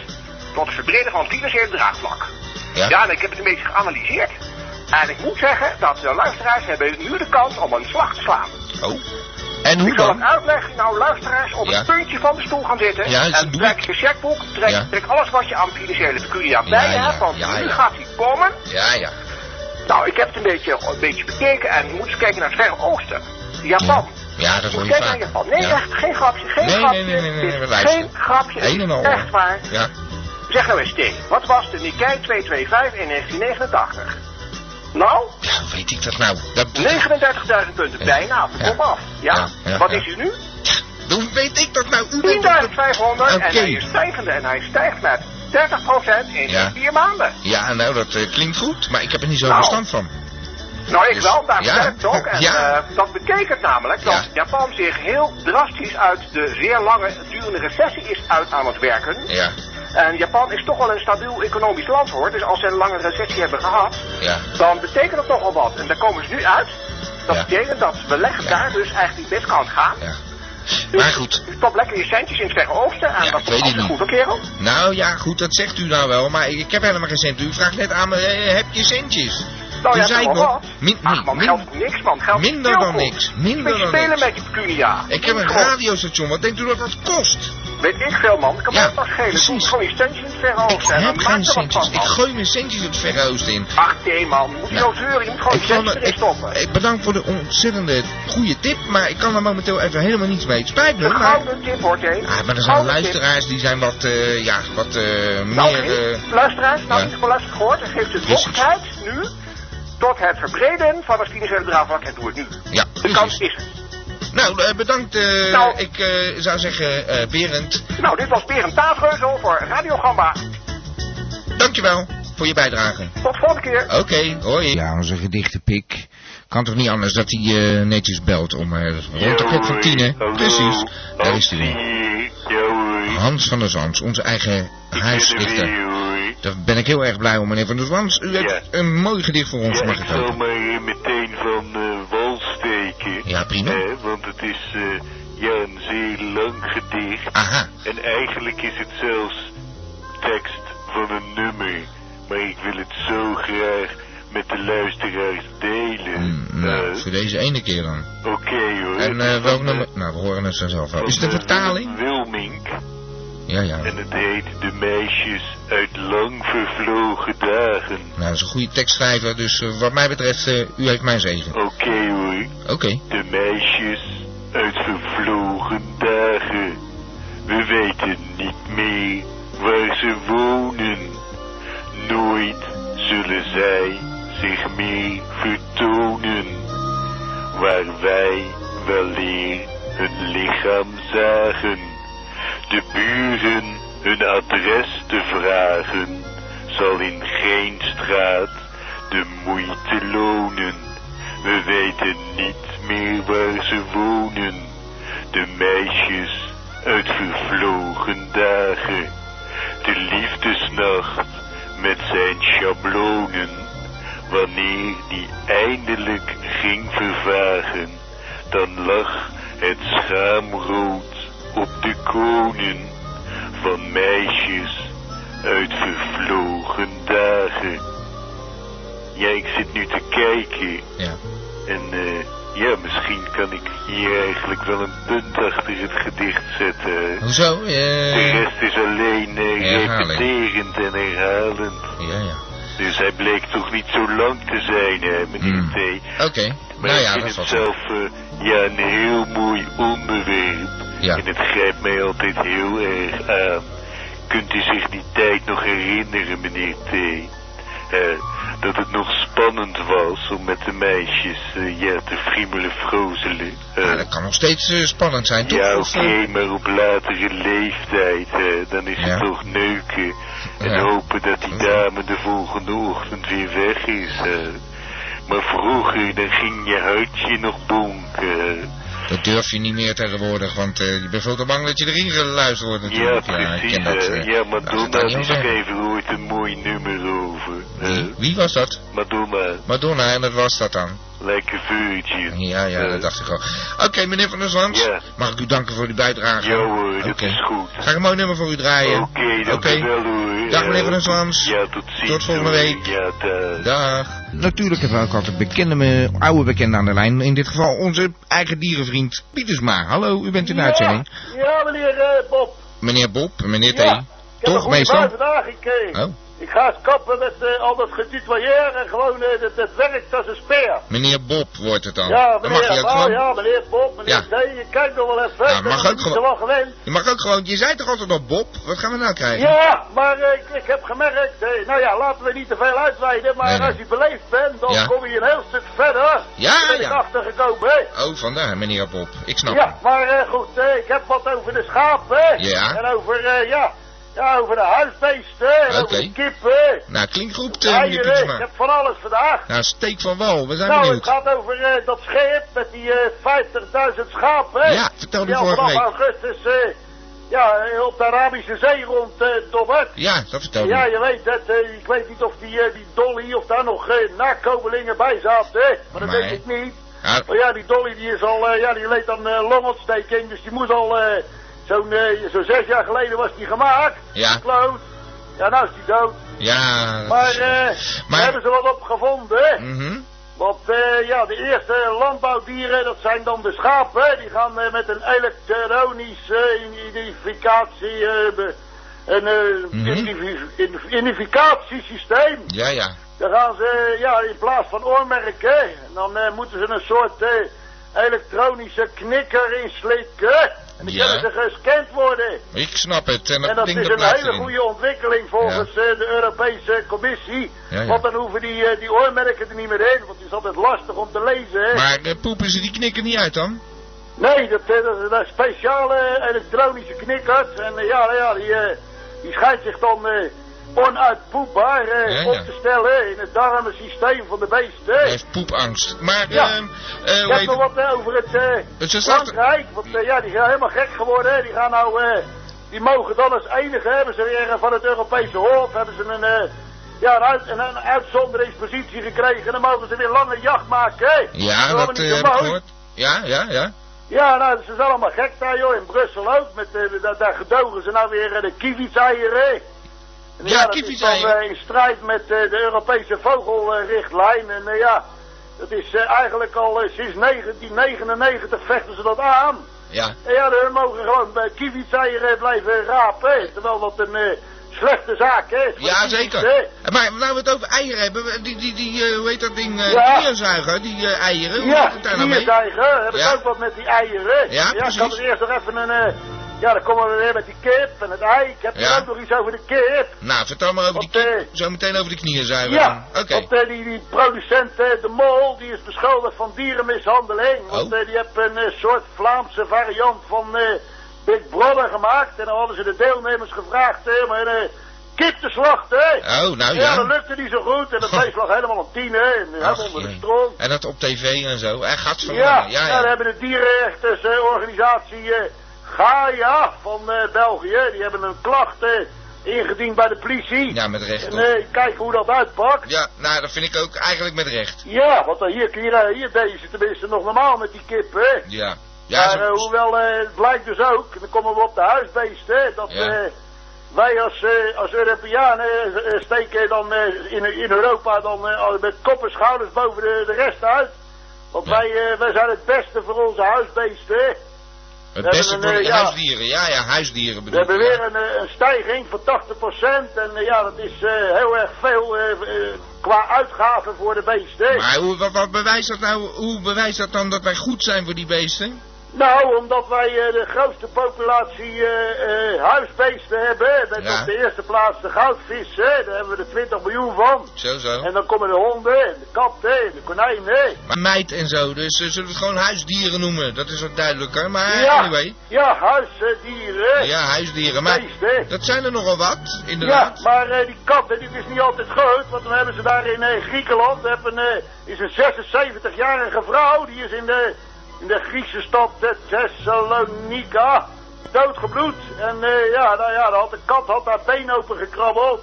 tot het verbreden van het financiële draagvlak. ja. Ja, en ik heb het een beetje geanalyseerd. En ik moet zeggen dat de luisteraars hebben nu de kans om een slag te slaan. Oh. En hoe Ik zal het uitleggen. Nou, luisteraars, op Ja. het puntje van de stoel gaan zitten. Ja, en trek je checkboek, trek, Ja. trek alles wat je aan financiële pecunia bij hebt. Want nu gaat die komen. Ja, ja. Nou, ik heb het een beetje, een beetje bekeken en je moet eens kijken naar het Verre Oosten. Japan. Ja, dat Moet je naar. Japan. Nee, echt geen grapje, geen Nee, grapje. nee, nee, nee, nee, luisteren. geen grapje, het Een en is al. echt waar. Ja. Zeg nou eens, T, wat was de Nikkei 225 in 1989? Nou, Ja, hoe weet ik dat nou? Dat, 39.000 punten, bijna, Ja. kom af. Ja? Wat is hij nu? hoe weet ik dat nou? U weet dat... 10.500 en Oké. hij is stijgende en hij stijgt met 30% in Ja. vier maanden. Ja, nou, dat eh, klinkt goed, maar ik heb er niet zo Nou. verstand van. Nou, ik Dus, wel, daar ja. het ook. En Ja. eh, dat betekent namelijk dat Ja. Japan zich heel drastisch uit de zeer lange durende recessie is uit aan het werken. Ja, En Japan is toch wel een stabiel economisch land hoor. Dus als ze een lange recessie hebben gehad, ja. dan betekent dat nogal wat. En daar komen ze nu uit. Dat Ja. betekent dat beleggen Ja. daar dus eigenlijk best kan gaan. ja. Dus Maar goed. U stopt lekker je centjes in het Verre Oosten. En Ja, dat is niet. goed, hoor, kerel. Nou ja, goed, dat zegt u nou wel, maar ik heb helemaal geen cent. U vraagt net aan me, eh, heb je centjes? Nou, ja, zei ik toch nog, wat. min- Ach man, min- geld niks man. Geld minder dan niks, minder dan spelen niks. met je pecunia. Ik heb een radiostation, wat denkt u dat dat kost? Weet ik veel man, kan Ja, me dat schelen. precies. Doe gewoon je centjes in het Verre Ik Oosten. en dan heb geen centjes, ik gooi mijn centjes het Verre Oosten in. Ach nee man, je moet niet Nou, zo zeuren. Je moet gewoon Ik, je centjes het- erin ik, stoppen. ik bedank voor de ontzettende goede tip, maar ik kan er momenteel even helemaal niets mee. Het spijt me, Een maar... gouden tip hoor. Ah, maar er zijn Gouden tip. luisteraars die zijn wat, eh, ja, wat eh, Nou, meer... eh, luisteraars, nou ja. niet geluisterd gehoord. En geeft de mogelijkheid nu tot het verbreden van het financiële draagvlak. En doe het nu. ja, De kans is er. Nou, eh, bedankt. eh, Nou. Ik eh, zou zeggen, eh Berend, Nou, dit was Berend Taafreuzel voor Radio Gamba. dankjewel voor je bijdrage. Tot volgende keer. Oké, hoi. Ja, onze gedichtenpik. Kan toch niet anders dat hij eh, netjes belt om eh, rond de klok van tien, hè? Precies, daar is hij weer. Hans van der Zans, onze eigen huisdichter. Daar ben ik heel erg blij om, meneer van der Zans. U heeft Ja. een mooi gedicht voor ons, mag ik ik zal hopen. meteen van Ja, prima. Eh, want het is eh, ja, een zeer lang gedicht. Aha, En eigenlijk is het zelfs tekst van een nummer. Maar ik wil het zo graag met de luisteraars delen. Mm, nou, Eh, voor deze ene keer dan. Oké hoor. En is welk nummer? Nou, we horen het vanzelf wel. Is eh, vertaling? Wilmink. Ja, ja. En het heet De meisjes uit lang vervlogen dagen. Nou, dat is een goede tekstschrijver, dus eh, wat mij betreft, eh, u heeft mijn zegen. Oké hoor. Oké. De meisjes uit vervlogen dagen. We weten niet meer waar ze wonen. Nooit zullen zij zich meer vertonen. Waar wij weleer hun lichaam zagen. De buren hun adres te vragen. Zal in geen straat de moeite lonen. We weten niet meer waar ze wonen. De meisjes uit vervlogen dagen. De liefdesnacht met zijn schablonen. Wanneer die eindelijk ging vervagen, dan lag het schaamrood op de konen van meisjes uit vervlogen dagen. Ja, ik zit nu te kijken Ja. en eh, ja, misschien kan ik hier eigenlijk wel een punt achter het gedicht zetten. Hoezo? De rest is alleen Herhaling. repeterend en herhalend. ja, ja. Dus hij bleek toch niet zo lang te zijn, hè, meneer Hmm. T. Oké. Maar Nou ik ja, vind dat het zelf eh, ja, een heel mooi onderwerp. Ja. En het grijpt mij altijd heel erg aan. Kunt u zich die tijd nog herinneren, meneer T? Eh, dat het nog spannend was om met de meisjes ja, te friemelen, frozelen. Eh, Ja, dat kan nog steeds spannend zijn, toch? ja, oké, maar op latere leeftijd, dan is Ja. het toch neuken. En Ja. hopen dat die dame de volgende ochtend weer weg is. Maar vroeger, dan ging je hartje nog bonken. Dat durf je niet meer tegenwoordig, want eh, je bent veel te bang dat je erin geluisterd wordt Ja, natuurlijk. ik precies. ken dat. eh, ja, Madonna die schreef er ooit een mooi nummer over. Wie? Wie was dat? Madonna, Madonna, en dat was dat dan? A virgin. Ja, ja, dat dacht ik al. Oké, meneer Van der Ja. mag ik u danken voor uw bijdrage? Ja hoor, dat Oké. is goed. Ga ik een mooi nummer voor u draaien? Oké, dank Oké. u wel hoor. Dag, meneer Van der Zwans. Ja, tot ziens. Tot volgende week. Ja, dag. Dag. Natuurlijk hebben we ook altijd bekende, me- oude bekende aan de lijn. In dit geval onze eigen dierenvriend Pietersma. Hallo, u bent in de uitzending. Ja, meneer eh, Bob. Meneer Bob, meneer T. Ja, ik heb een Toch, goede meestal? bui vandaag. Ik, eh, Oh, ik ga eens kappen met eh, al dat getutoyeer en gewoon, eh, dat, dat werkt als een speer. meneer Bob wordt het dan. Ja, dan mag je meneer, ook oh, gewoon... ja, meneer Bob, meneer Ja. D, je kijkt nog wel even. Ja, ik mag ook gewoon- gewend. Je mag ook gewoon... Je zei toch altijd al Bob? Wat gaan we nou krijgen? Ja, maar eh, ik, ik heb gemerkt, eh, nou ja, laten we niet te veel uitweiden, maar Nee, nee. als je beleefd bent, dan Ja. kom je een heel stuk verder. Ja, ben ik ja. achtergekomen, hè. Oh, vandaar, meneer Bob. Ik snap Ja, maar eh, goed, eh, ik heb wat over de schapen. Ja. En over, eh, ja, ja, over de huisbeesten. En Oké. over de kippen. Nou, klinkt goed, meneer eieren. Ik heb van alles vandaag. Nou, steek van wal. We zijn Nou, het benieuwd. gaat over eh, dat schip met die eh 50.000 schapen. Ja, vertelde Die vorige vanaf week. augustus ja, op de Arabische Zee rond dobbert. Ja, dat vertelde Ja, u. je weet het. eh, ik weet niet of die, die Dolly of daar nog nakomelingen bij zaten. hè. Maar dat weet ik niet. Ja, Maar ja, die Dolly die is al, ja, die leed aan longontsteking. Dus die moest al, zo'n eh, zo'n zes jaar geleden was die gemaakt. Ja. Kloot. Ja, nou is die dood. ja. Maar, eh, Maar- daar hebben ze wat op gevonden. hè. Mhm. Want eh, ja, de eerste landbouwdieren, dat zijn dan de schapen. Die gaan eh, met een elektronische identificatie, een Mhm. identifi- identif- identificatiesysteem. Ja, ja. Dan gaan ze, ja, in plaats van oormerken, dan moeten ze een soort elektronische knikker inslikken. En dan Ja. kunnen ze gescand worden. Ik snap het. En dat, En dat is een hele goede ontwikkeling volgens eh, de Europese Commissie. Ja. Want dan hoeven die, eh, die oormerken er niet meer in, want het is altijd lastig om te lezen. Hè. Maar poepen ze die knikken niet uit dan? Nee, dat, eh, dat, dat is speciale elektronische knikkers. En ja, ja die, die schijnt zich dan onuitpoepbaar eh, Ja, ja. op te stellen in het darmensysteem van de beesten. Hij heeft poepangst. Maar, Ja. ehm, eh, Ik heb nog wat eh, over het eh, het? Frankrijk, want ja, die zijn helemaal gek geworden. Hè. Die gaan nou, die mogen dan als enige, hebben ze weer van het Europese Hof, hebben ze een, ja, een, uit, een, een uitzonderingspositie gekregen. En dan mogen ze weer lange jacht maken. Hè. Ja, Dat dat heb ik gehoord. Ja, ja, ja. Ja, nou, ze zijn allemaal gek daar, joh. In Brussel ook. Met, daar, daar gedogen ze nou weer de kievitseieren. Ja, dan kievitseieren. eh, in strijd met eh, de Europese vogelrichtlijn. En eh, ja, dat is eigenlijk al sinds 1999 vechten ze dat aan. Ja. En ja, we mogen gewoon bij blijven rapen. hè. Terwijl dat een slechte zaak is. voor Ja, zeker. hè. Maar nou we het over eieren hebben, die, die, die hoe heet dat ding, eh Ja. die eieren, hoe Ja, het daar nou mee? Heb ik Ja. ook wat met die eieren. Ja, ik precies. had er eerst nog even een... ja, dan komen we weer met die kip en het ei. Ik heb Ja. er ook nog iets over de kip. Nou, vertel maar over die Want, kip, eh, zo meteen over die knierzuiger Ja, dan. Oké. want eh, die, die producent eh, De Mol, die is beschuldigd van dierenmishandeling. Want Oh. eh, die heeft een soort Vlaamse variant van Big Brother gemaakt. En dan hadden ze de deelnemers gevraagd eh, om een kip te slachten. hè. Oh, nou ja. dat ja. lukte niet zo goed. En dat beest lag helemaal op tien, hè. En helemaal onder de stroom. En dat op tv en zo. Hij gaat Ja, verlangen. Ja, nou, ja. dan hebben de dierenrechtenorganisatie eh Gaia van eh, België, die hebben een klacht eh, ingediend bij de politie. Ja, met recht En eh, kijken hoe dat uitpakt. Ja, nou, dat vind ik ook eigenlijk met recht. Ja, want hier, hier, hier deden ze tenminste nog normaal met die kippen. hè. Ja. Ja, maar zo- hoewel, het blijkt dus ook, dan komen we op de huisbeesten, hè, dat Ja. wij als, als Europeanen steken dan in, in Europa dan met kop en schouders boven de, de rest uit. Want Ja. wij, wij zijn het beste voor onze huisbeesten. Het we beste voor eh, ja. huisdieren. Ja, ja, huisdieren We bedoel ik. hebben weer een, eh, een stijging van 80% en eh, ja, dat is heel erg veel qua uitgaven voor de beesten. Maar hoe, wat, wat bewijst dat nou, hoe bewijst dat dan dat wij goed zijn voor die beesten? Nou, omdat wij eh, de grootste populatie eh, eh, huisbeesten hebben. Met Ja. op de eerste plaats de goudvis, hè. Daar hebben we er 20 miljoen van. Zo, zo. En dan komen de honden, en de katten, en de konijnen. Maar meid en zo, dus eh, zullen we het gewoon huisdieren noemen? Dat is wat duidelijker, maar ja, anyway. ja, huisdieren. Ja, huisdieren, maar Beesten. dat zijn er nogal wat, Ja, inderdaad. maar eh, die katten, die is niet altijd groot. Want dan hebben ze daar in Griekenland, hebben, is een 76-jarige vrouw. Die is in de, in de Griekse stad Thessalonica doodgebloed. En eh, ja, nou ja, dan had de kat had haar been open gekrabbeld.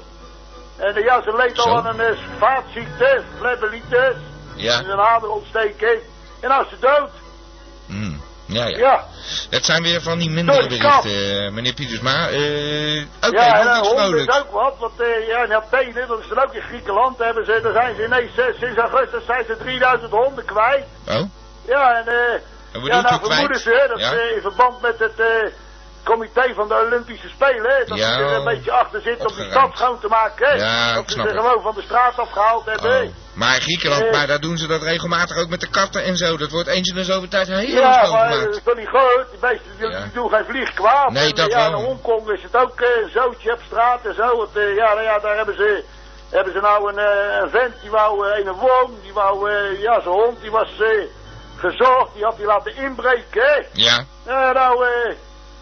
En eh, ja, ze leed al aan een eh, vaatziekte, flebelitis. Ja. En een aderontsteking. En nou is ze dood. Mm, ja, ja, Ja. Het zijn weer van die mindere kat. berichten, meneer Pietersma. Eh Oké, ja, en hond is ook wat, want ja, in Athene, dat is er ook in Griekenland, hebben ze, daar zijn ze ineens, sinds augustus zijn ze 3000 honden kwijt. Oh, Ja, en eh, en ja, nou vermoeden ze, dat Ja? in verband met het eh, comité van de Olympische Spelen, hè, dat Ja, ze er een beetje achter zitten om die stad schoon te maken, hè. Ja, dat ik ze ze gewoon van de straat afgehaald hebben. Oh. Maar Griekenland, Eh. maar daar doen ze dat regelmatig ook met de katten en zo. Dat wordt eens in de zoveel tijd helemaal Ja, maar dat is toch niet goed. Die beesten die, Ja. doen geen vlieg kwaad. Nee, En, dat ja, wel. in Hongkong is het ook een zootje op straat en zo. Ja, nou ja, daar hebben ze, hebben ze nou een, een vent, die wou een worm, die wou, ja, zijn hond, die was gezocht, die had hij laten inbreken, hè. Ja, Nou, nou, eh,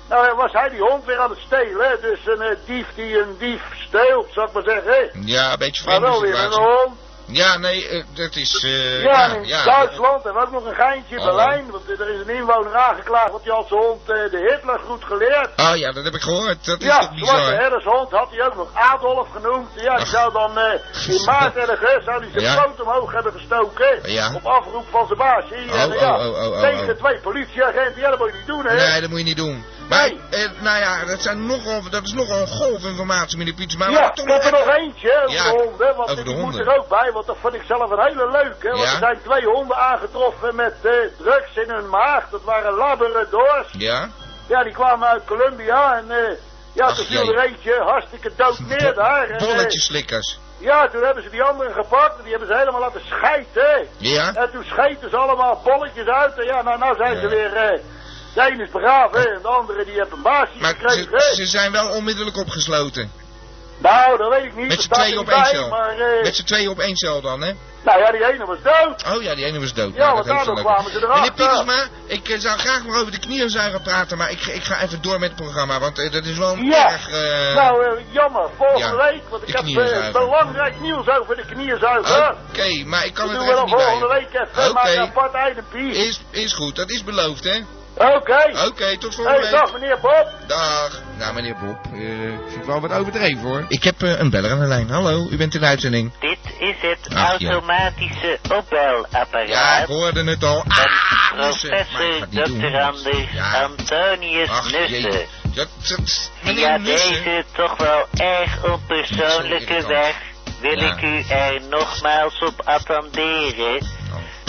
nou was hij die hond weer aan het stelen. Dus een eh, dief die een dief steelt, zou ik maar zeggen, ja, een beetje Maar vreemde wel weer een hond. Ja, nee, eh, dat is... eh Ja, ja, en in ja, Duitsland we ook nog een geintje in Oh. Berlijn. Want er is een inwoner aangeklaagd, want die had zijn hond eh, de Hitlergroet geleerd. Oh ja, dat heb ik gehoord. Dat is Ja, toch zwarte bizar. herdershond had hij ook nog Adolf genoemd. Ja, die Ach. zou dan eh, in maart ergens zou hij zijn Ja. poot omhoog hebben gestoken. Ja. Op afroep van zijn baas. Hier, Oh, en, ja, oh, oh, oh, oh, tegen twee politieagenten. Ja, dat moet je niet doen, hè. Nee, dat moet je niet doen. Maar, Nee. eh, nou ja, dat, zijn nogal, dat is nogal een golf informatie, meneer Pieters. Maar ja, ik toch heb er nog eentje over Ja, de honden, want die moet er ook bij, want dat vond ik zelf een hele leuke. Want Ja. er zijn twee honden aangetroffen met eh, drugs in hun maag. Dat waren labradors. Ja? Ja, die kwamen uit Colombia en eh, ja, Ach, toen viel er eentje hartstikke dood neer daar. En, eh, Bolletjes slikkers. ja, toen hebben ze die anderen gepakt en die hebben ze helemaal laten schijten. Ja? En toen scheten ze allemaal bolletjes uit en ja, nou, nou zijn ze weer... eh de ene is begraven en de andere die heeft een baasje Maar gekregen. ze, ze zijn wel onmiddellijk opgesloten. Nou, dat weet ik niet. Met z'n tweeën op één cel. Maar, eh, Met z'n tweeën op één cel dan, hè? nou ja, die ene was dood. Oh ja, die ene was dood. Ja, Nou, want heeft daardoor kwamen ze erachter. Meneer Pietersma, ik eh, zou graag nog over de knieënzuiger praten, maar ik, ik ga even door met het programma, want eh, dat is wel Ja. erg... eh, nou, jammer. Volgende ja, week, want ik heb belangrijk nieuws over de knieënzuiger. Oké, maar ik kan dat het doen er we even dan niet volgende bij. week even. Maak een apart eindepie. Is, is goed, dat is beloofd, hè? Oké. Oké, tot volgende Hey, week. dag meneer Bob. Dag. Nou, meneer Bob, eh, ik vind het wel wat overdreven, hoor. Ik heb eh, een beller aan de lijn. Hallo, u bent in de uitzending. Dit is het Ach, ja. automatische Ja, opbelapparaat ik hoorde het al. van Ah, professor. Dr. Anders Ja. Antonius Ach, Nussen. jee. Dat, dat, Via Nussen. deze toch wel erg onpersoonlijke weg wil Ja. ik u er nogmaals op attenderen.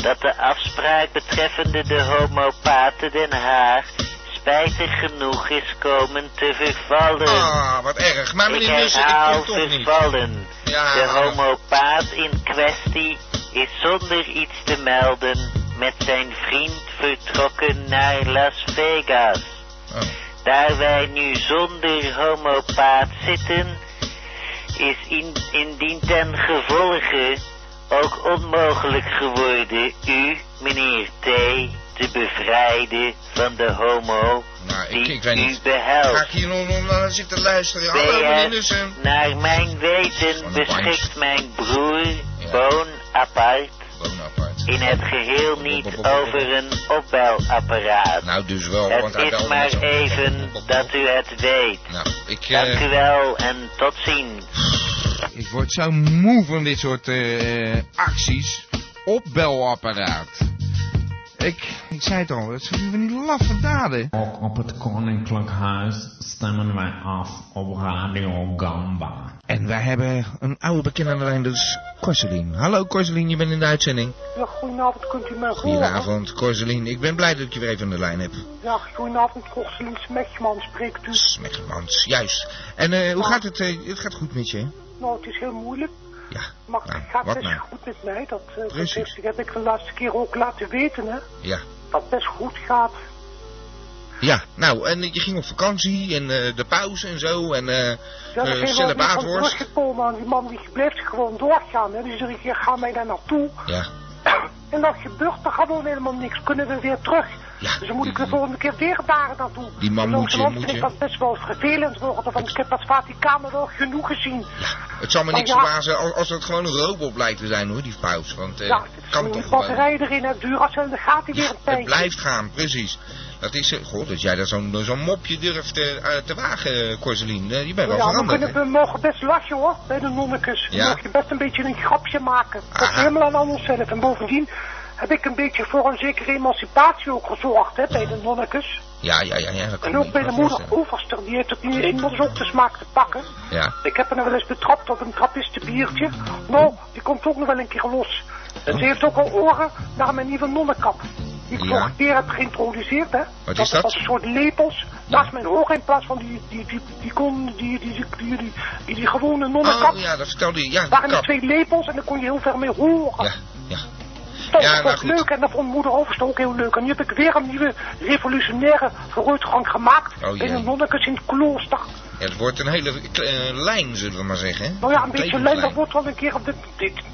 Dat de afspraak betreffende de homopaten Den Haag spijtig genoeg is komen te vervallen. Ah, wat erg. Maar ik meneer Nussen, ik herhaal kom toch niet. vervallen. Ja, De homopaat in kwestie is zonder iets te melden met zijn vriend vertrokken naar Las Vegas. Oh. Daar wij nu zonder homopaat zitten, is in, indien ten gevolge ook onmogelijk geworden u, meneer T, te bevrijden van de homo Nou, ik, die ik weet u niet. Ga behelst. ik hier nog naar zitten luisteren? Naar mijn weten beschikt mijn broer Boon apart in het geheel niet over een opbelapparaat. Nou, dus wel, want Het is maar even dat u het weet. Nou, ik... Dank eh, u wel en tot ziens. Ik word zo moe van dit soort eh, acties. Opbelapparaat. Ik, ik zei het al, het zijn van die laffe daden. Ook op het Koninklijk Huis stemmen wij af op Radio Gamba. En wij hebben een oude bekende aan de lijn, dus Corselien. Hallo Corselien, je bent in de uitzending. Ja, goedenavond, kunt u mij horen? Goedenavond, Corselien. Ik ben blij dat ik je weer even aan de lijn heb. Ja, goedenavond, Korselien Smechman spreekt u. Smechmans, juist. En eh, hoe gaat het? eh, het gaat goed met je, hè? Nou, het is heel moeilijk, Ja. maar het gaat best nou? goed met mij. Dat, eh, dat heeft- heb ik de laatste keer ook laten weten, hè. Ja. Dat het best goed gaat. Ja, nou, en je ging op vakantie en eh, de pauze en zo en eh Ja, van Baatworst. teruggekomen. Die man die blijft gewoon doorgaan. Hè. Die zegt, ik ga mij daar naartoe. Ja. En dat gebeurt er gewoon helemaal niks. Kunnen we weer terug. Dus dan moet ik de volgende keer weer daar naartoe. Die man En moet je- moet je- ik dat best wel vervelend worden. Want ik heb dat Vaticaan wel genoeg gezien. Het zal me niks ja. verbazen als, als het gewoon een robot blijkt te zijn hoor, die paus. Want eh ja, kan die toch batterij erin, het Duracell, dan gaat hij weer een Het tijdje. blijft gaan, precies. Dat is, eh, goh, dat jij dat zo'n zo'n mopje durft eh, eh, te wagen, Corselien. Eh, je bent wel Ja, we, veranderd, kunnen, we mogen best lachen hoor, bij de nonnekes. We Ja. mogen best een beetje een grapje maken. Dat is helemaal aan onszelf. En bovendien heb ik een beetje voor een zekere emancipatie ook gezorgd hè, bij de nonnekes. Ja, ja, ja, ja. Dat En ook bij de moeder. Overster, die heeft het niet immers ook de smaak te pakken. Ja. Ik heb haar wel eens betrapt op een trappistenbiertje. Nou, die komt ook nog wel een keer los. En ze heeft ook al oren naar mijn nieuwe nonnenkap. Die ik Ja. vorige keer heb geïntroduceerd, hè. Wat is dat? was een soort lepels naast mijn ogen in plaats van die, die, die, die, kon, die, die, die, die, gewone nonnenkap. Oh ja, dat vertelde je. Ja, waren er twee lepels en dan kon je heel ver mee horen. Ja, ja. Dat Ja, was nou leuk en dat vond moeder Overste ook heel leuk. En nu heb ik weer een nieuwe revolutionaire vooruitgang gemaakt Oh, jee. de nonnekes in het klooster. Ja, het wordt een hele eh, lijn, zullen we maar zeggen. hè? Nou ja, een beetje lijn, dat wordt wel een keer op de,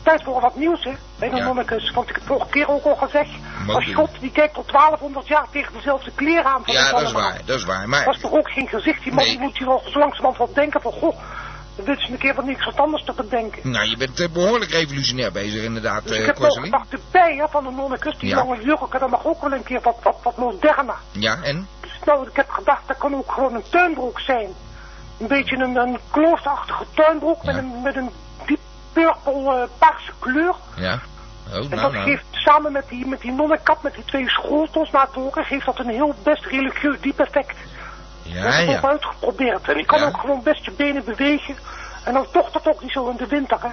tijd voor wat nieuws, hè. Bij de Ja. nonnekes. Want ik heb vorige keer ook al gezegd. Mogen. Als God die kijkt tot 1200 jaar tegen dezelfde kleren aan van Ja, dat is waar, dat is waar. Maar Dat is toch ook geen gezicht. Die man Nee. die moet hier wel zo langzamerhand wel denken van, goh, dit is een keer wat niks wat anders te bedenken. Nou, je bent eh, behoorlijk revolutionair bezig inderdaad, Dus ik eh heb Corselien. gedacht erbij, hè, van de nonnekes, die Ja. lange jurken, dat mag ook wel een keer wat, wat, wat moderner. Ja, en? Dus nou, ik heb gedacht, dat kan ook gewoon een tuinbroek zijn. Een beetje een, een kloosterachtige tuinbroek met een, met een diep purple eh, paarse kleur. Ja. Oh, En nou, dat nou. geeft samen met die, met die nonnenkap, met die twee schotels naar het oren, geeft dat een heel best religieus diep effect. Ik Ja, heb het ook ja. uitgeprobeerd. En ik kan Ja. ook gewoon best je benen bewegen. En dan toch dat ook niet zo in de winter, hè.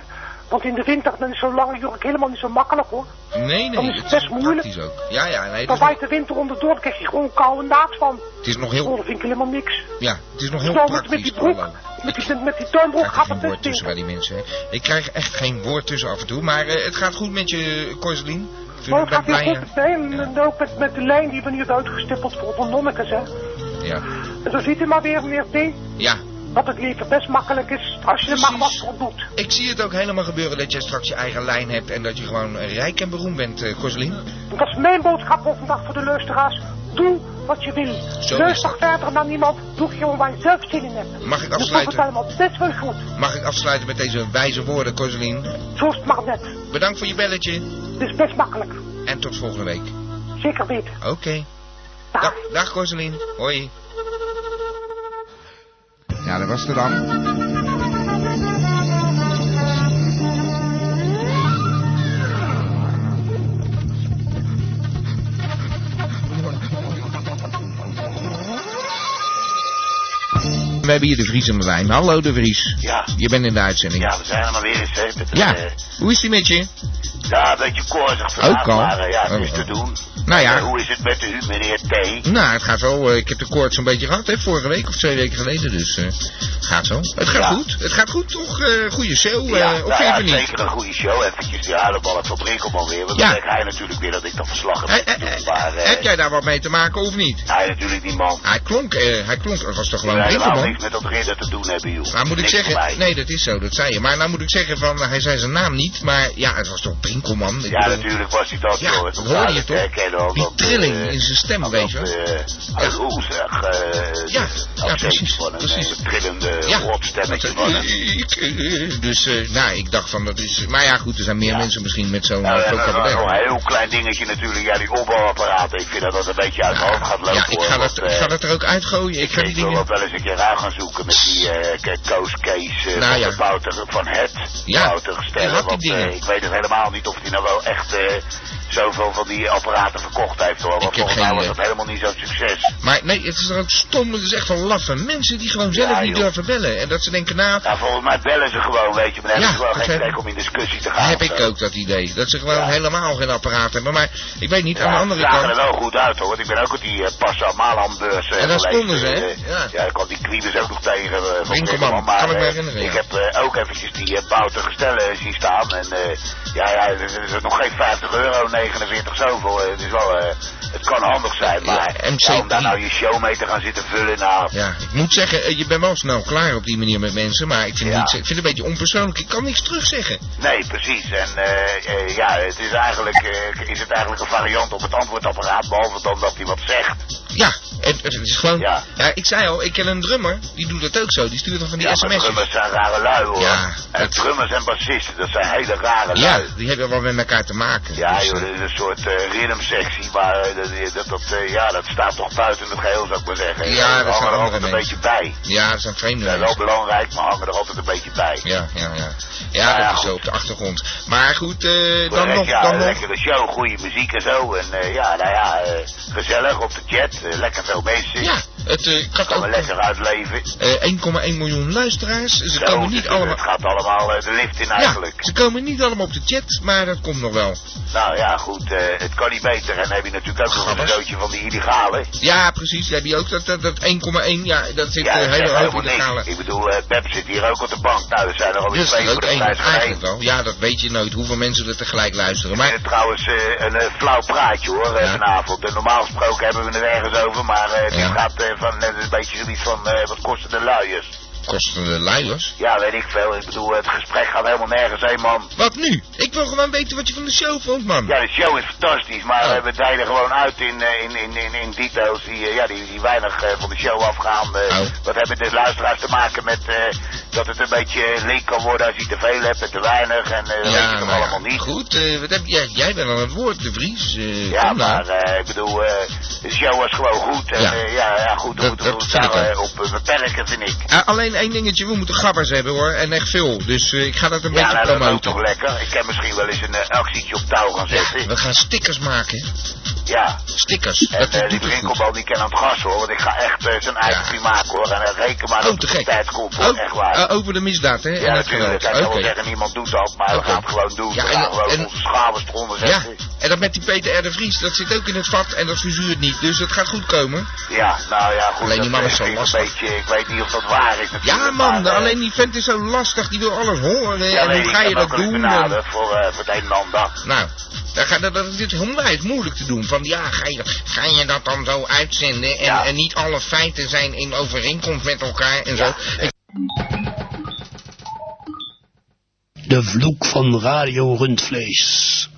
Want in de winter dan is zo'n lange jurk helemaal niet zo makkelijk, hoor. Nee, Dan nee, is het het best is moeilijk. praktisch ook. Ja, ja, nee, Dan waait de winter onderdoor, dan krijg je gewoon koude naad van. het is nog Oh, heel, dat vind ik helemaal niks. ja, het is nog Dus heel nou, met, met praktisch die broek, met die, met die tuinbroek Ik gaat het woord tussen bij die mensen. hè. Ik krijg echt geen woord tussen af en toe. Maar eh, het gaat goed met je, Corselien. Ik Nou, ben het gaat heel goed bij. En en ook met, met de lijn die we nu hebben uitgestippeld voor de nonnekes, hè. Ja. En zo ziet u maar weer, meneer T, Ja. dat het leven best makkelijk is als je er maar wat voor doet. Ik zie het ook helemaal gebeuren dat jij straks je eigen lijn hebt en dat je gewoon rijk en beroemd bent, Corselien. En dat is mijn boodschap voor vandaag voor de luisteraars. Doe wat je wil. Zo Luister is verder naar niemand. Doe gewoon waar je zelf zin in hebt. Mag ik Dan afsluiten? komt het allemaal best wel goed. Mag ik afsluiten met deze wijze woorden, Corselien? Zo is het maar net. Bedankt voor je belletje Het is best makkelijk. en tot volgende week. Zeker weten. Oké. Dag, dag Corselien. Hoi. Ja, dat was het dan. We hebben hier de Vries aan de lijn. Hallo de Vries. Ja. Je bent in de uitzending. Ja, we zijn er maar weer eens, hè. Ja. eh, Hoe is die met je? ja, een beetje koortsig vandaag, Ook al? maar eh, ja, het is Oh, te doen. Nou ja. Eh, hoe is het met u, meneer T? Nou, het gaat zo. ik heb de koorts een beetje gehad, hè, vorige week of twee weken geleden. Dus eh gaat zo. Het gaat Ja. goed. Het gaat goed, toch? goede show, ja, eh, of nou ja, niet? zeker een goede show. Eventjes die huilenballen van Brinkelman weer. Want Ja. dan hij natuurlijk weer dat ik dat verslag heb. Moeten doen, maar Heb jij daar wat mee te maken of niet? hij natuurlijk die man. Hij klonk, hij klonk, was toch gewoon Brinkelman? Niks met dat ridder te doen hebben, joh. Nou moet ik Niks zeggen, nee dat is zo, dat zei je. Maar nou moet ik zeggen van, hij zei zijn naam niet, maar ja, het was toch Brinkelman? Ja, bedoel, natuurlijk was hij dat, Ja, joh. dat hoorde je toch? herkennen, Die trilling eh, in zijn stem, weet je wel. eh, eh, Ja, ja, precies, Van een precies. trillende Ja. van ik, Dus, nou, ik dacht van, dat is... Maar ja, goed, er zijn meer mensen misschien met zo'n Nou, een heel klein dingetje natuurlijk. Ja, die opbouwapparaten. Ik vind dat dat een beetje uit mijn hoofd gaat lopen. Ja, ik ga, dat, ik ga dat er ook uitgooien. Ik ga die ik wil dingen... wel eens een keer uit gaan zoeken met die Koos Kees eh, Nou van ja. de van het Ja, Wouter hij stellen. die Want ik weet het helemaal niet of hij nou wel echt eh, zoveel van die apparaten verkocht heeft hoor. Want heb volgens mij was dat helemaal niet zo'n succes. Maar nee, het is er ook stom. Het is echt wel laffe mensen die gewoon zelf Ja, niet joh. durven bellen. En dat ze denken, nou, Nou, volgens mij bellen ze gewoon, weet je. Maar dan Ja, hebben ze wel dat geen plek om in discussie te gaan. heb ik ook dat idee. Dat ze gewoon Ja. helemaal geen apparaat hebben. Maar ik weet niet, aan de Ja, andere ze zagen er kant... wel goed uit hoor, want ik ben ook op die uh, Passa Malan-beurs eh, En daar geweest, stonden ze, hè? eh, Ja. ja, ik kwam die Kriebus ook nog tegen. eh, van Winkelman, maar kan ik me eh, herinneren, Ik ja. heb eh, ook eventjes die uh, Bouten gestellen zien staan. En eh, ja, ja, het is, het is nog geen 50 euro, 49 zoveel. het is wel, eh, het kan handig zijn, maar MC3. ja, om daar nou je show mee te gaan zitten vullen, nou... Ja, ik moet zeggen, eh, je bent wel snel klaar op die manier met mensen, maar ik vind, Ja. het, niet, ik vind het een beetje onpersoonlijk. Ik kan niks terugzeggen. Nee, precies. En eh, ja, het is eigenlijk, is het eigenlijk een variant op het antwoordapparaat, behalve dan dat hij wat zegt. Ja, en het is gewoon... Ja. Ja. ik zei al, ik ken een drummer, die doet dat ook zo. Die stuurt dan van die ja, maar drummers zijn rare lui, hoor. Ja, en drummers en bassisten, dat zijn hele rare Ja, lui. die hebben wel met elkaar te maken. Ja, Dus, joh, eh, dat is een soort eh rhythmsectie, maar eh, dat, dat, dat, ja, dat staat toch buiten het geheel, zou ik maar zeggen. Ja, dat hangen er altijd een mensen. beetje bij. ja, dat zijn vreemde Ja, wel mensen. belangrijk, maar hangen er altijd een beetje bij. Ja, ja, ja. Ja, Nou ja, dat is goed. zo op de achtergrond. Maar goed, eh, dan nog, ja, dan lekkere show, goede muziek en zo. En ja, nou ja, gezellig op de chat, lekker veel mensen. Ja, het eh, gaat Kan ook lekker uitleven. eh, 1,1 miljoen luisteraars. Ze Zo, komen niet allemaal... Het gaat allemaal eh, de lift in Ja, eigenlijk. ze komen niet allemaal op de chat, maar dat komt nog wel. Nou ja, goed, eh, het kan niet beter. En dan heb je natuurlijk ook nog een zootje van die illegale. Ja, precies. Dan heb je ook dat, dat, dat 1,1. Ja, dat zit Ja, eh, dat hoop helemaal illegale. niks. Ik bedoel, eh Pep zit hier ook op de bank. Nou, er zijn er alweer Dus twee dat voor de prijs één. eigenlijk wel. Ja, dat weet je nooit hoeveel mensen er tegelijk luisteren. Maar Maar trouwens eh, een eh, flauw praatje hoor, eh, Ja. vanavond. Normaal gesproken hebben we het ergens over, maar eh dit Ja. gaat eh, van net een beetje zoiets van, eh, wat kosten de luiers? kosten de luiers. Ja, weet ik veel. Ik bedoel, het gesprek gaat helemaal nergens heen, man. Wat nu? Ik wil gewoon weten wat je van de show vond, man. Ja, de show is fantastisch, maar Oh. we delen gewoon uit in, eh, in, in, in, in details die, eh, ja, die, die weinig eh, van de show afgaan. Oh. Wat hebben de luisteraars te maken met dat het een beetje leek kan worden als je te veel hebt en te weinig en eh, dat weet je toch nou ja, allemaal niet. Goed, wat heb jij? Jij bent aan het woord, de Vries. Ja, nou. maar ik bedoel, de show was gewoon goed. En Ja. ja, ja, ja goed, we Dat- moeten dat ik ook. op beperken, vind ik. Ah, alleen één dingetje, we moeten gabbers hebben hoor, en echt veel. Dus eh, ik ga dat een Ja, beetje nou, dat is ook promoten. toch lekker. Ik kan misschien wel eens een eh, actietje op touw gaan zetten. Ja, we gaan stickers maken. Ja. Stickers, En dat doet die. Brinkelbal die kan aan het gas hoor, want ik ga echt zijn eigen prima maken hoor. En reken maar Oh, dat het op tijd komt hoor, Oh, echt waar. over de misdaad, hè? ja, natuurlijk. Hij kan wel zeggen, niemand doet dat, maar Oké. we gaan het gewoon doen. Ja, we gaan gewoon onze eronder Ja, zetten. en dat met die Peter R. de Vries, dat zit ook in het vat en dat verzuurt niet. Dus dat gaat goed komen. Ja, nou ja, goed. Alleen die dat, man is zo ik lastig. Beetje, ik weet niet of dat waar is natuurlijk. Ja man, maar, eh, alleen die vent is zo lastig, die wil alles horen. ja, en nee, hoe ga je dat doen? voor, eh, voor het een en ander. Nou, dat, gaat, dat, dat is dit onwijs moeilijk te doen. Van ja, ga je, ga je dat dan zo uitzenden en, Ja. en niet alle feiten zijn in overeenkomst met elkaar en zo. Ik- De vloek van Radio Rundvlees.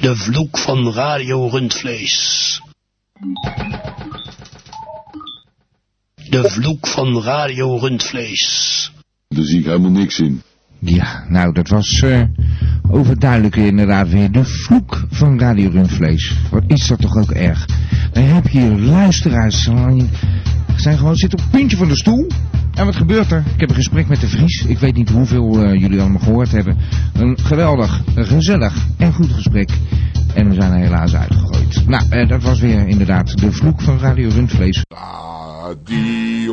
De vloek van Radio Rundvlees. De vloek van Radio Rundvlees. Daar zie ik helemaal niks in. Ja, nou dat was eh, overduidelijk inderdaad weer de vloek van Radio Rundvlees. Wat is dat toch ook erg. Dan heb je hier luisteraars, die zijn gewoon zitten op het puntje van de stoel. En wat gebeurt er? Ik heb een gesprek met de Vries. Ik weet niet hoeveel eh, jullie allemaal gehoord hebben. Een geweldig, gezellig en goed gesprek. En we zijn er helaas uitgegooid. Nou, eh, dat was weer inderdaad de vloek van Radio Rundvlees.